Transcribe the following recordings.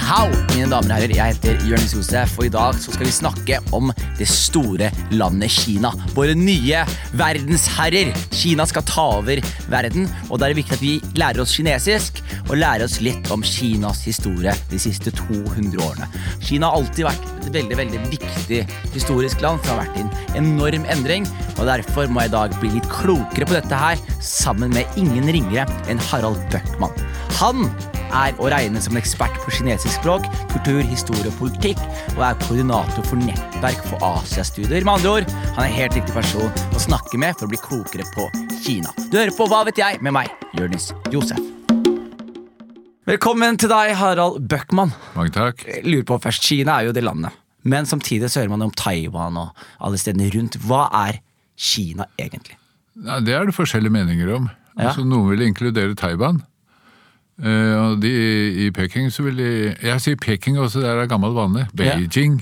hao, mine damer og herrer. Jeg heter Jonis Josef, og i dag skal vi snakke om det store landet Kina. Våre nye verdensherrer. Kina skal ta over verden, og da er det viktig at vi lærer oss kinesisk og lærer oss litt om Kinas historie de siste 200 årene. Kina har alltid vært et veldig veldig viktig historisk land, for har vært en enorm endring, og derfor må jeg i dag bli litt klokere på dette her, sammen med ingen ringere enn Harald Bøckmann. Han er å regne som en ekspert på kinesisk språk, kultur, historie og politikk, og er koordinator for nettverk for Asiastudier. Med andre ord, han er helt riktig person å snakke med for å bli klokere på Kina. Du hører på Hva vet jeg med meg, Jonis Josef. Velkommen til deg, Harald Bøckmann. Mange takk. Jeg lurer på først, Kina er jo det landet, men samtidig så hører man om Taiwan og alle stedene rundt. Hva er Kina egentlig? Ja, det er det forskjellige meninger om. Ja. Altså, noen vil inkludere Taiwan. Og de i Peking så vil de Jeg sier Peking også, det er gammel vane. Beijing.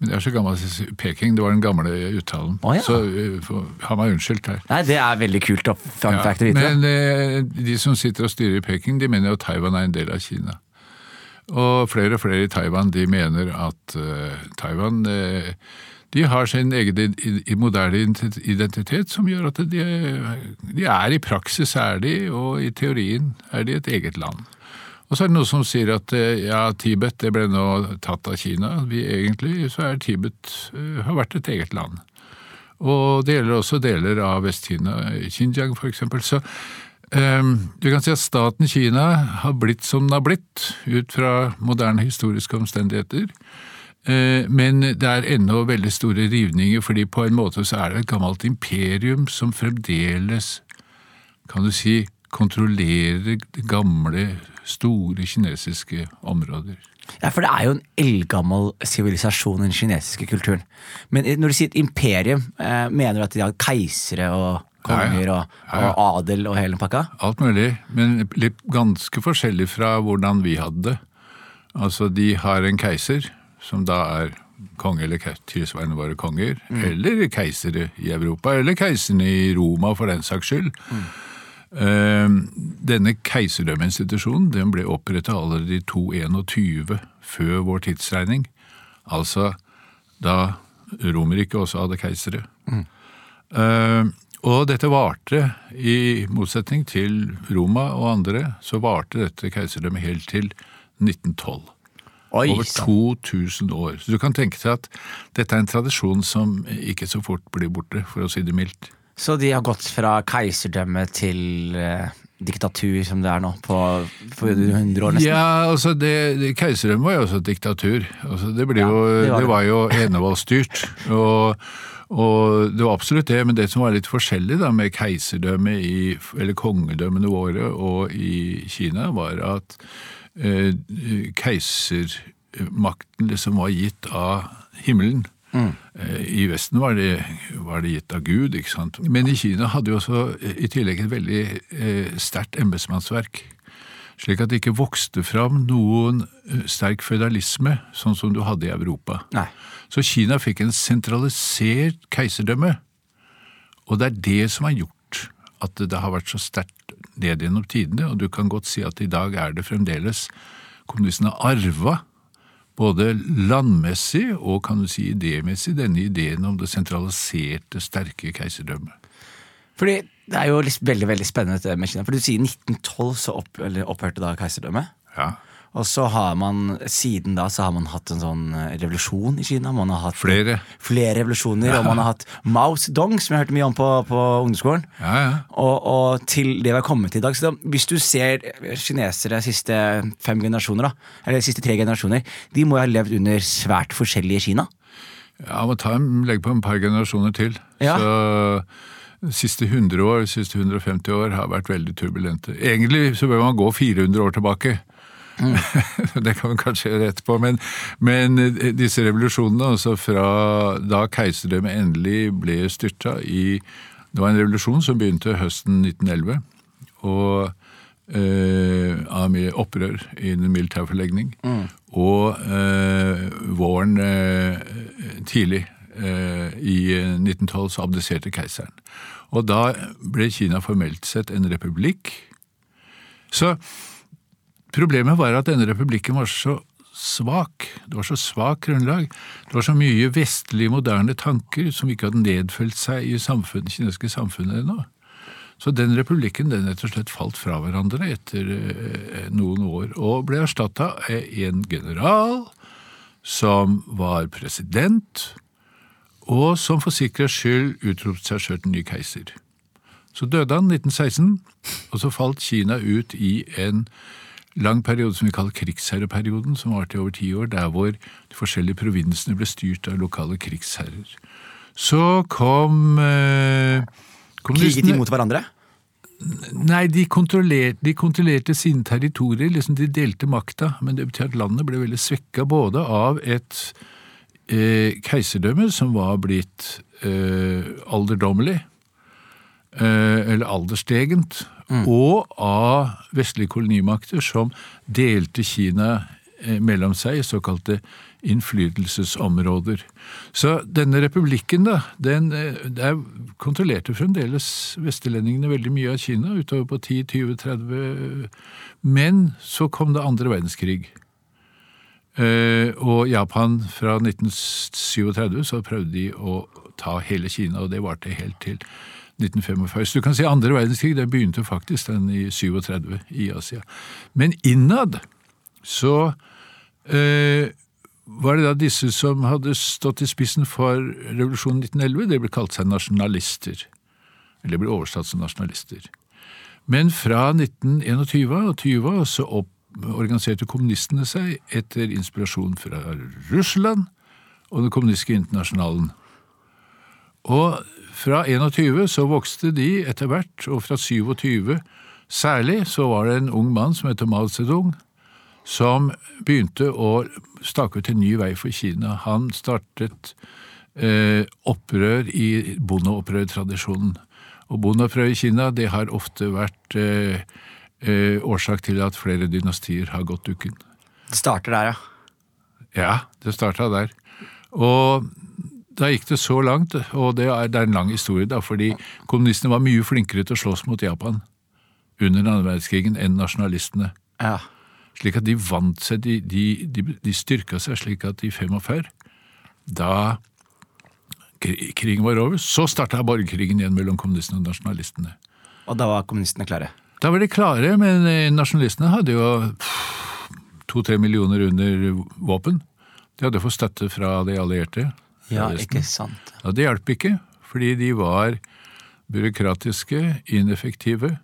Men det er så si Peking. Det var den gamle uttalen. Oh, ja. Så uh, for- ha meg unnskyldt her. Nei, Det er veldig kult fun Ja, fact å vite. Men uh, de som sitter og styrer i Peking, de mener jo at Taiwan er en del av Kina. Og flere og flere i Taiwan de mener at eh, Taiwan eh, de har sin egen moderne identitet som gjør at de, de er i praksis er de, og i teorien er de et eget land. Og så er det noen som sier at eh, ja, Tibet det ble nå tatt av Kina. Vi egentlig så er Tibet har vært et eget land. Og det gjelder også deler av Vest-Kina, Xinjiang eksempel. Så du kan si at staten Kina har blitt som den har blitt, ut fra moderne historiske omstendigheter. Eh, Men det er ennå veldig store rivninger, fordi på en måte så er det et gammelt imperium som fremdeles, kan du si, kontrollerer gamle, store kinesiske områder. Ja, For det er jo en eldgammel sivilisasjon, den kinesiske kulturen. Men når du sier et imperium, eh, mener du at de har keisere og konger Ja, ja. Ja, og adel og hele pakka? Alt mulig, men litt ganske forskjellig fra hvordan vi hadde det. Altså, de har en keiser, som da er konge eller tilsvarende våre konger, eller keisere i Europa, eller keiserne i Roma for den saks skyld. Eh, Denne keiserdømmeinstitusjonen den ble opprettet allerede i 221 før vår tidsregning. Altså da Romerriket også hadde keisere. Eh, og dette varte, i motsetning til Roma og andre, så varte dette keiserdømmet helt til 1912. Oi, Over 2000 år. Så du kan tenke deg at dette er en tradisjon som ikke så fort blir borte, for å si det mildt. Så de har gått fra keiserdømme til eh, diktatur, som det er nå, på for 100 år nesten? Ja, altså det, Keiserdømmet var jo også et diktatur. Altså det, Ja, jo, det det, var det. var jo enevoldsstyrt. Og, og det var absolutt det, men det som var litt forskjellig da med keiserdømmet i, eller kongedømmene våre og i Kina, var at eh, keisermakten liksom var gitt av himmelen. Mm. Eh, I Vesten var det, var det gitt av Gud, ikke sant. Men i Kina hadde jo også i tillegg et veldig eh, sterkt embetsmannsverk. Slik at det ikke vokste fram noen eh, sterk føydalisme, sånn som du hadde i Europa. Nei. Så Kina fikk en sentralisert keiserdømme. Og det er det som har gjort at det har vært så sterkt ned gjennom tidene, og du kan godt si at i dag er det fremdeles kommunistene har arva både landmessig og kan du si idémessig denne ideen om det sentraliserte, sterke keiserdømmet. Fordi det er jo litt veldig veldig spennende det med Kina. For du sier 1912 så opp, eller opphørte da keiserdømmet. Ja. Og så har man, siden da så har man hatt en sånn eh, revolusjon i Kina. Man har hatt Flere. flere revolusjoner, og man har hatt Mao Zedong, som jeg hørte mye om på, på ungdomsskolen. Ja, ja. Og, og til det vi har kommet til i dag. Så da, hvis du ser kinesere siste fem generasjoner, da, eller siste tre generasjoner, de må jo ha levd under svært forskjellige Kina. Ja, må ta en, legge på en par generasjoner til. Ja. Så de siste 100 år, de siste 150 år har vært veldig turbulente. Egentlig så bør man gå 400 år tilbake. det kan vi kanskje gjøre etterpå, men, men disse revolusjonene, altså fra da keiserdømmet endelig ble styrta i Det var en revolusjon som begynte høsten 1911, og eh, av mye opprør i en Mm. Og eh, våren eh, tidlig eh, i 1912 så abdiserte keiseren. Og da ble Kina formelt sett en republikk. Så problemet var at denne republikken var så svak. Det var så svak grunnlag. Det var så mye vestlige, moderne tanker som ikke hadde nedfølt seg i samfunnet, kinesiske samfunnet ennå. Så den republikken den rett og slett falt fra hverandre etter eh, noen år, og ble erstatta av en general som var president, og som for sikkerhets skyld utropte seg sjøl til ny keiser. Så døde han 1916, og så falt Kina ut i en lang periode som vi kaller krigsherreperioden, som varte i over ti år, der hvor de forskjellige provinsene ble styrt av lokale krigsherrer. Så kom eh, Kriget de mot hverandre? Nei, de kontrollerte, de kontrollerte sine territorier, liksom de delte makta, men det betyr at landet ble veldig svekka både av et eh, keiserdømmet, som var blitt eh, alderdommelig, eh, eller alderstegent, og av vestlige kolonimakter som delte Kina eh, mellom seg i såkalte innflytelsesområder. Så denne republikken, da, den eh, der kontrollerte fremdeles vestlendingene veldig mye av Kina, utover på 10, 20, 30 Men så kom det andre verdenskrig. Eh, Og Japan fra 1937 så prøvde de å ta hele Kina, og det varte helt til 1945. Så du kan si andre verdenskrig den begynte faktisk den i 37 i Asia. Men innad så eh, var det da disse som hadde stått i spissen for revolusjonen 1911, det ble kalt seg nasjonalister. Eller ble oversatt som nasjonalister. Men fra 1921 og 20 så opp, organiserte kommunistene seg etter inspirasjon fra Russland og den kommunistiske internasjonalen. Og fra 21 så vokste de etter hvert, og fra 27 særlig så var det en ung mann som heter Mao Zedong, som begynte å stake ut en ny vei for Kina. Han startet eh, opprør i bondeopprørtradisjonen. Og bondeopprør i Kina det har ofte vært eh, årsak til at flere dynastier har gått dukken. Det starter der, ja. Ja, det starta der. Og da gikk det så langt, og det er, det er en lang historie, da, fordi kommunistene var mye flinkere til å slåss mot Japan under andre verdenskrigen enn nasjonalistene. ja. Slik at de vant seg, de, de, de, de styrka seg slik at i 45, da krigen var over, så starta borgerkrigen igjen mellom kommunistene og nasjonalistene. Og da var kommunistene klare. Da var de klare, men eh, nasjonalistene hadde jo to-tre millioner under våpen. De hadde fått støtte fra de allierte. Ja, ikke sant. Ja, det hjalp ikke, fordi de var byråkratiske, ineffektive.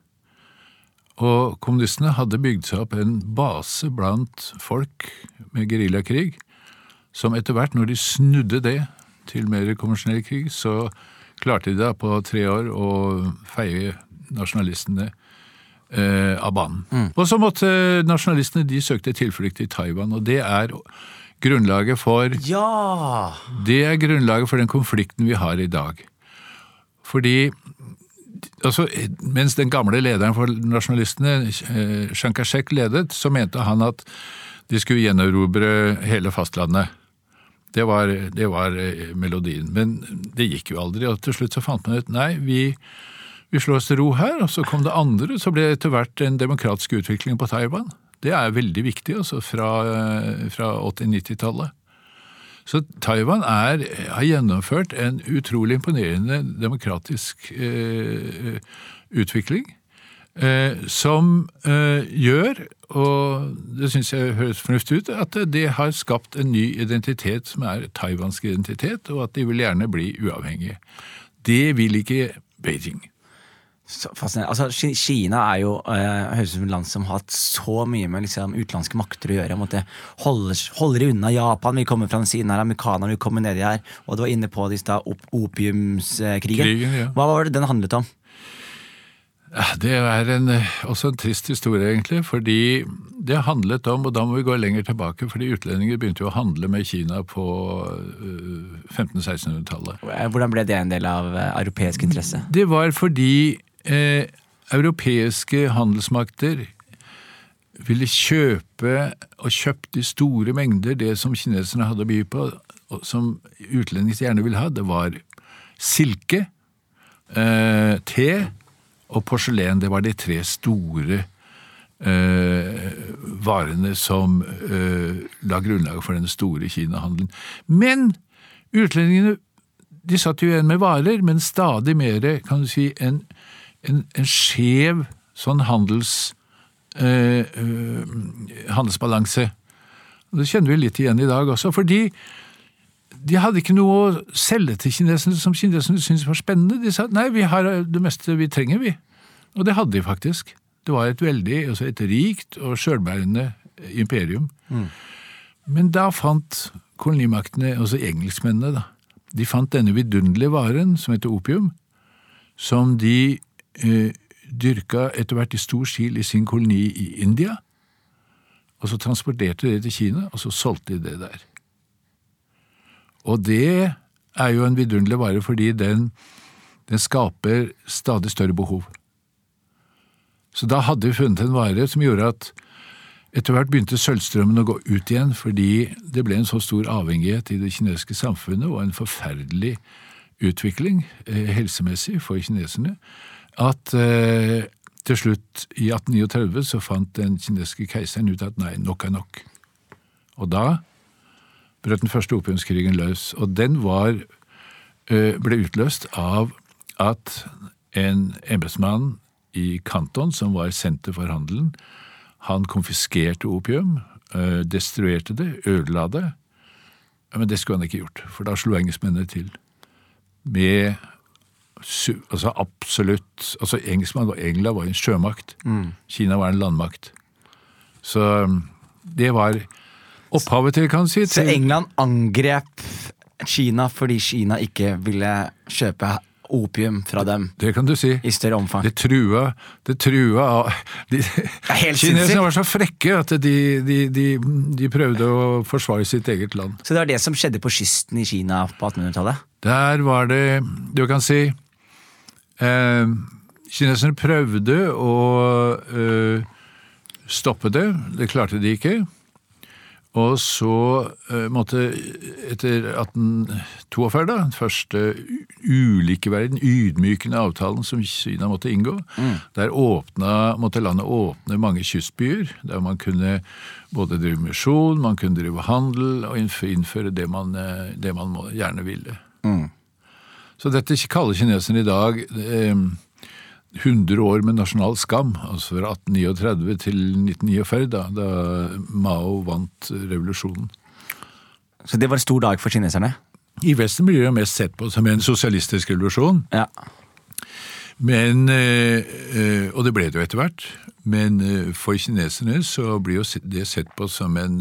Og kommunistene hadde bygd seg opp en base blant folk med geriljakrig, som etter hvert, når de snudde det til mer konvensjonell krig, så klarte de da på tre år å feie nasjonalistene eh, av banen. Og så måtte nasjonalistene de søkte tilflukt i Taiwan, og det er grunnlaget for Ja! det er grunnlaget for den konflikten vi har i dag. Fordi altså, Mens den gamle lederen for nasjonalistene, eh, Chiang Kai-shek, ledet, så mente han at de skulle gjenerobre hele fastlandet. Det var, det var eh, melodien. Men det gikk jo aldri, og til slutt så fant man ut nei, vi, vi slår oss til ro her. Og så kom det andre, så ble det etter hvert en demokratisk utvikling på Taiwan. Det er veldig viktig, altså, fra, eh, fra 80-90-tallet. Så Taiwan er, har gjennomført en utrolig imponerende demokratisk eh, utvikling. Eh, som eh, gjør, og det syns jeg høres fornuftig ut, at det har skapt en ny identitet som er taiwansk identitet, og at de vil gjerne bli uavhengige. Det vil ikke Beijing. Fascinerende. Altså, Kina er jo eh, høres ut som et land som har hatt så mye med liksom, utenlandske makter å gjøre. Måtte holde, holder de unna Japan, vi kommer fra den siden her, amerikanerne vil komme nedi her. Og du var inne på det i stad, op opiumskrigen. Krigen, ja. Hva var det den handlet om? Ja, Det er en, eh, også en trist historie, egentlig. Fordi det handlet om, og da må vi gå lenger tilbake, fordi utlendinger begynte jo å handle med Kina på øh, 1500-1600-tallet. Hvordan ble det en del av eh, europeisk interesse? Det var fordi eh, europeiske handelsmakter ville kjøpe og kjøpte i store mengder det som kineserne hadde å by på, og som utlendinger gjerne ville ha. Det var silke, eh, te og porselen. Det var de tre store eh, varene som eh, la grunnlaget for den store Kina-handelen. Men utlendingene de satt jo igjen med varer, men stadig mer, kan du si, en, en, en skjev sånn handels, eh, eh, handelsbalanse. Det kjenner vi litt igjen i dag også, fordi de hadde ikke noe å selge til kineserne som kineserne syntes var spennende. De sa nei, vi har det meste vi trenger, vi. Og det hadde de faktisk. Det var et veldig, altså et rikt og sjølbærende imperium. Men da fant kolonimaktene, altså engelskmennene, da, de fant denne vidunderlige varen som heter opium, som de eh, dyrka etter hvert i stor stil i sin koloni i India. Og så transporterte de det til Kina, og så solgte de det der. Og det er jo en vidunderlig vare fordi den, den skaper stadig større behov. Så da hadde vi funnet en vare som gjorde at etter hvert begynte sølvstrømmen å gå ut igjen, fordi det ble en så stor avhengighet i det kinesiske samfunnet og en forferdelig utvikling eh, helsemessig for kineserne, at eh, til slutt, i 1839, så fant den kinesiske keiseren ut at nei, nok er nok. Og da brøt den første opiumskrigen løs, og den var, eh, ble utløst av at en embetsmann i Kanton, som var senter for handelen, han konfiskerte opium, eh, destruerte det, ødela det. Men det skulle han ikke gjort, for da slo engelskmennene til. Med altså absolutt altså Engelskmann, England var en sjømakt. Kina var en landmakt. Så um, det var opphavet til, kan du si. Så England angrep Kina fordi Kina ikke ville kjøpe opium fra dem Det kan du si. i større omfang. Det trua, det trua de. Kineserne var så frekke at de, de, de, de prøvde å forsvare sitt eget land. Så det var det som skjedde på kysten i Kina på 1800-tallet? Der var det Du kan si eh, Kineserne prøvde å eh, stoppe det. Det klarte de ikke. Og så eh, måtte, etter 1842, da, den første ulikeverden, ydmykende avtalen som Kina måtte inngå, der åpna, måtte landet åpne mange kystbyer, der man kunne både drive misjon, man kunne drive handel og innføre det man, eh, det man gjerne ville. Så dette kaller kineserne i dag eh, 100 år med nasjonal skam, altså fra 1839 til 1949, da, da Mao vant revolusjonen. Så det var en stor dag for kineserne? I Vesten blir det jo mest sett på som en sosialistisk revolusjon, Ja. men, eh, eh, og det ble det jo etter hvert. Men eh, for kineserne så blir jo det sett på som en,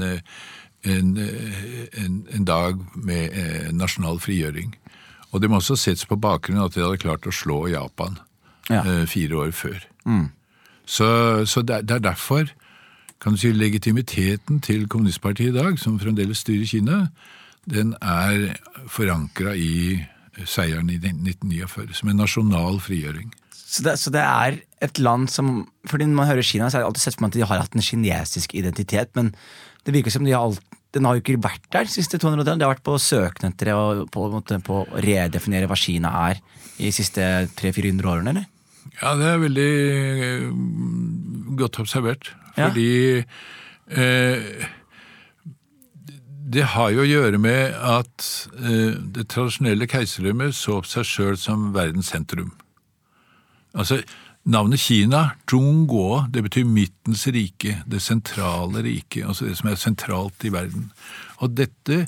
en, en, en dag med nasjonal frigjøring. Og det må også ses på bakgrunn at de hadde klart å slå Japan Ja. eh, fire år før. Så, så det, er- det er derfor kan du si, legitimiteten til kommunistpartiet i dag, som fremdeles styrer Kina, den er forankra i seieren i 1949, som en nasjonal frigjøring. Så det, så det er et land som Fordi Når man hører Kina, så har det alltid sett for meg at de har hatt en kinesisk identitet, men det virker som de har alt, den har jo ikke vært der de siste 200 årene. Det har vært på søken etter og på, på å redefinere hva Kina er i de siste 300-400 årene, eller? Ja, det er veldig eh, godt observert. Ja. Fordi eh, det har jo å gjøre med at eh, det tradisjonelle keiserdømmet så på seg sjøl som verdens sentrum. Altså, Navnet Kina, Zhongguo, det betyr midtens rike, det sentrale riket, altså det som er sentralt i verden. Og dette,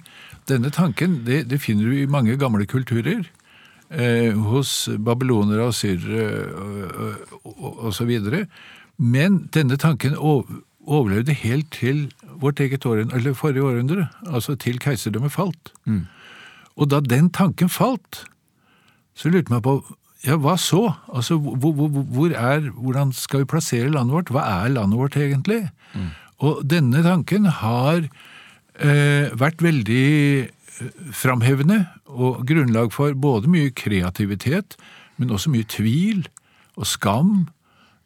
denne tanken det, det finner du i mange gamle kulturer. Eh, hos babylonere, og, syrere så videre. Men denne tanken overlevde helt til vårt eget århundre, eller forrige århundre, altså til keiserdømmet falt. Og da den tanken falt, så lurte man på ja, hva så? Altså, hvor, hvor, hvor er, Hvordan skal vi plassere landet vårt? Hva er landet vårt egentlig? Og denne tanken har eh, vært veldig eh, framhevende og grunnlag for både mye kreativitet, men også mye tvil og skam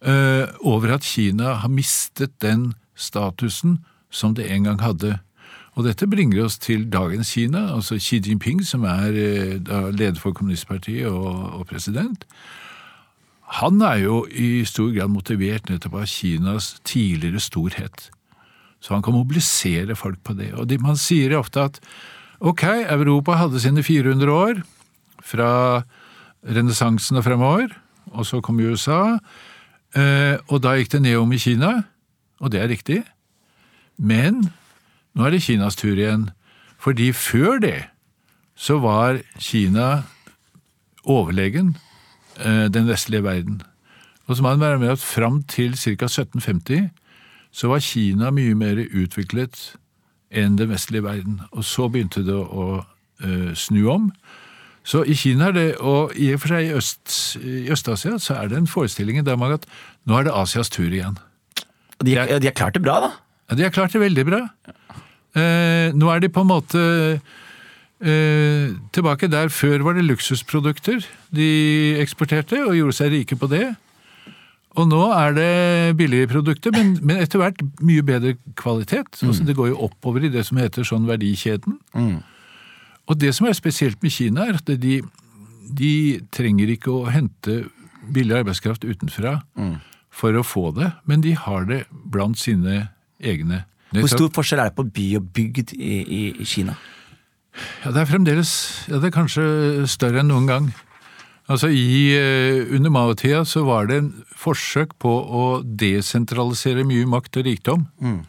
eh, over at Kina har mistet den statusen som det en gang hadde. Og dette bringer oss til dagens Kina, altså Xi Jinping, som er eh, leder for kommunistpartiet og, og president. Han er jo i stor grad motivert nettopp av Kinas tidligere storhet. Så han kan mobilisere folk på det. Og det man sier ofte at ok, Europa hadde sine 400 år fra renessansen og fremover, og så kom USA, eh, og da gikk det ned om i Kina, og det er riktig. Men nå er det Kinas tur igjen, fordi før det så var Kina overlegen eh, den vestlige verden. Og så må man være med at fram til ca. 1750 så var Kina mye mer utviklet enn den vestlige verden. Og så begynte det å uh, snu om. Så i Kina er det, og i og for seg i, Øst, i Øst-Asia, så er det en forestilling der man at nå er det Asias tur igjen. Og de, de har klart det bra, da? Ja, De har klart det veldig bra. Eh, nå er de på en måte eh, tilbake der før var det luksusprodukter de eksporterte, og gjorde seg rike på det. Og nå er det billige produkter, men, men etter hvert mye bedre kvalitet. Mm. Altså, det går jo oppover i det som heter sånn verdikjeden. Mm. Og det som er spesielt med Kina, er at de, de trenger ikke å hente billig arbeidskraft utenfra mm. for å få det, men de har det blant sine egne. Hvor stor forskjell er det på by og bygd i, i, i Kina? Ja, Det er fremdeles ja, det er kanskje større enn noen gang. Altså i, eh, Under Mao-tida så var det en forsøk på å desentralisere mye makt og rikdom. Mm.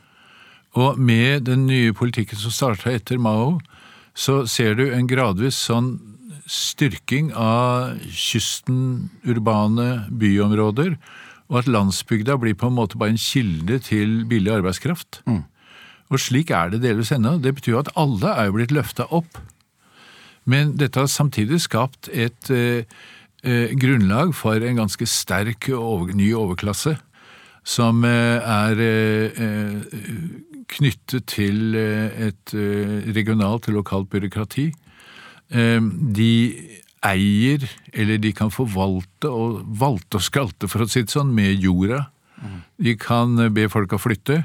Og med den nye politikken som starta etter Mao, så ser du en gradvis sånn styrking av kysten, urbane byområder, og at landsbygda blir på en måte bare en kilde til billig arbeidskraft. Mm. Og slik er det delvis ennå. Det betyr at alle er jo blitt løfta opp. Men dette har samtidig skapt et eh, eh, grunnlag for en ganske sterk over, ny overklasse, som eh, er eh, eh, knyttet til eh, et regionalt og lokalt byråkrati. De eier, eller de kan forvalte og valte og skalte, for å si det sånn, med jorda. De kan be folk å flytte.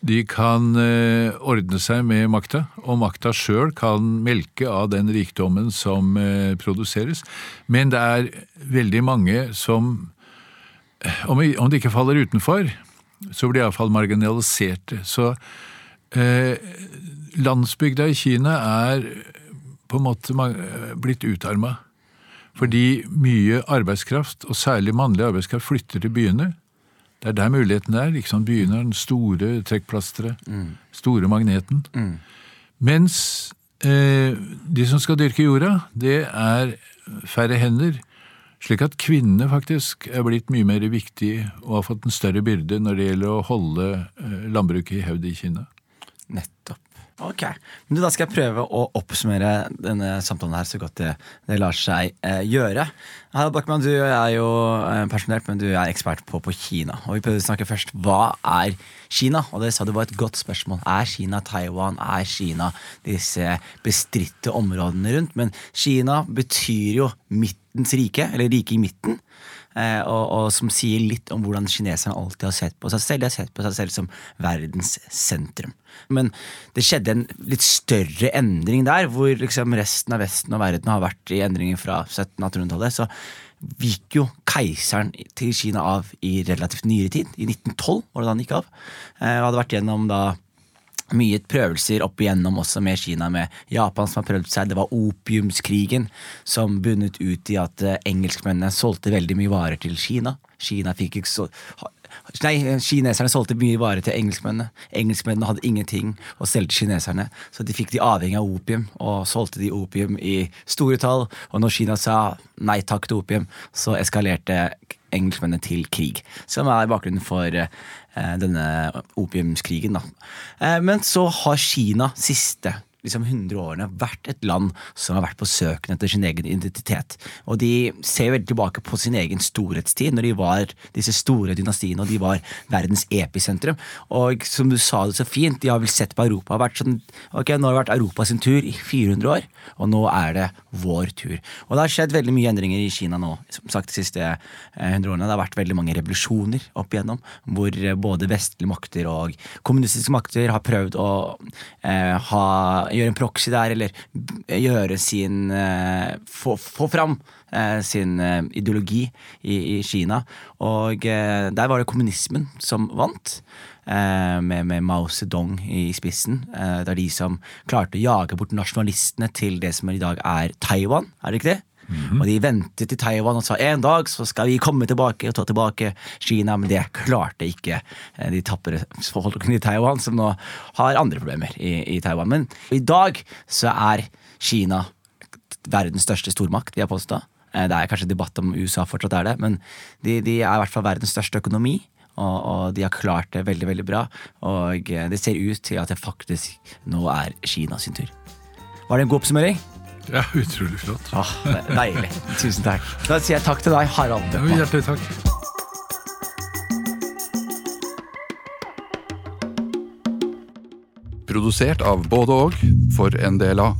De kan eh, ordne seg med makta, og makta sjøl kan melke av den rikdommen som eh, produseres. Men det er veldig mange som, om de ikke faller utenfor, så blir de iallfall marginaliserte. Så eh, landsbygda i Kina er på en måte blitt utarma. Fordi mye arbeidskraft, og særlig mannlig arbeidskraft, flytter til byene. Det er der muligheten er. sant? Byene er den store trekkplasteret. Mm. Store magneten. Mm. Mens eh, de som skal dyrke jorda, det er færre hender. Slik at kvinnene faktisk er blitt mye mer viktige og har fått en større byrde når det gjelder å holde eh, landbruket i hevd i Kina. Nettopp. Ok, men Da skal jeg prøve å oppsummere denne samtalen her så godt det, det lar seg eh, gjøre. Harald Backman, du er jo eh, pensjonert, men du er ekspert på, på, Kina. Og Vi prøvde å snakke først. Hva er Kina? Og det sa du var et godt spørsmål. Er Kina Taiwan? Er Kina disse bestridte områdene rundt? Men Kina betyr jo midtens rike, eller rike i midten. Eh, og, og, som sier litt om hvordan kineserne alltid har sett på seg selv. De har sett på seg selv som verdens sentrum. Men det skjedde en litt større endring der, hvor liksom resten av Vesten og verden har vært i endringer fra 1700-1800-tallet. Så gikk jo keiseren til Kina av i relativt nyere tid. I 1912 var det da han gikk av. Eh, og hadde vært gjennom da mye prøvelser opp igjennom også med Kina, med Japan som har prøvd seg. Det var opiumskrigen som bunnet ut i at eh, engelskmennene solgte veldig mye varer til Kina. Kina fikk ikke så Nei, kineserne solgte mye varer til engelskmennene. Engelskmennene hadde ingenting å selge til kineserne, så de fikk de avhengig av opium, og solgte de opium i store tall. Og når Kina sa nei takk til opium, så eskalerte engelskmennene til krig. Som er bakgrunnen for eh, denne opiumskrigen. Eh, men så har Kina siste liksom 100 årene vært et land som har vært på søken etter sin egen identitet. Og de ser veldig tilbake på sin egen storhetstid, når de var disse store dynastiene og de var verdens episentrum. Og som du sa det så fint, de har vel sett på Europa har vært sånn Ok, nå har det vært Europa sin tur i 400 år, og nå er det vår tur. Og det har skjedd veldig mye endringer i Kina nå, som sagt de siste 100 eh, årene. Det har vært veldig mange revolusjoner opp igjennom, hvor både vestlige makter og kommunistiske makter har prøvd å eh, ha gjøre en proxy der, eller gjøre sin eh, få, få fram eh, sin eh, ideologi i, i Kina. Og der var det kommunismen som vant. Med, med Mao Zedong i spissen. Det er de som klarte å jage bort nasjonalistene til det som i dag er Taiwan, er det ikke det? Og de ventet til Taiwan og sa en dag så skal vi komme tilbake og ta tilbake Kina, men det klarte ikke eh, de tapre folkene i Taiwan, som nå har andre problemer i, i Taiwan. Men i dag så er Kina verdens største stormakt, vil jeg påstå. Eh, Det er kanskje debatt om USA fortsatt er det, men de, de er i hvert fall verdens største økonomi. Og, og de har klart det veldig veldig bra. Og eh, det ser ut til at det faktisk nå er Kina sin tur. Var det en god oppsummering? Ja, utrolig flott. Ah, Deilig. Tusen takk. Da sier jeg takk til deg, Harald. Ja, hjertelig takk. Produsert av både og for en del av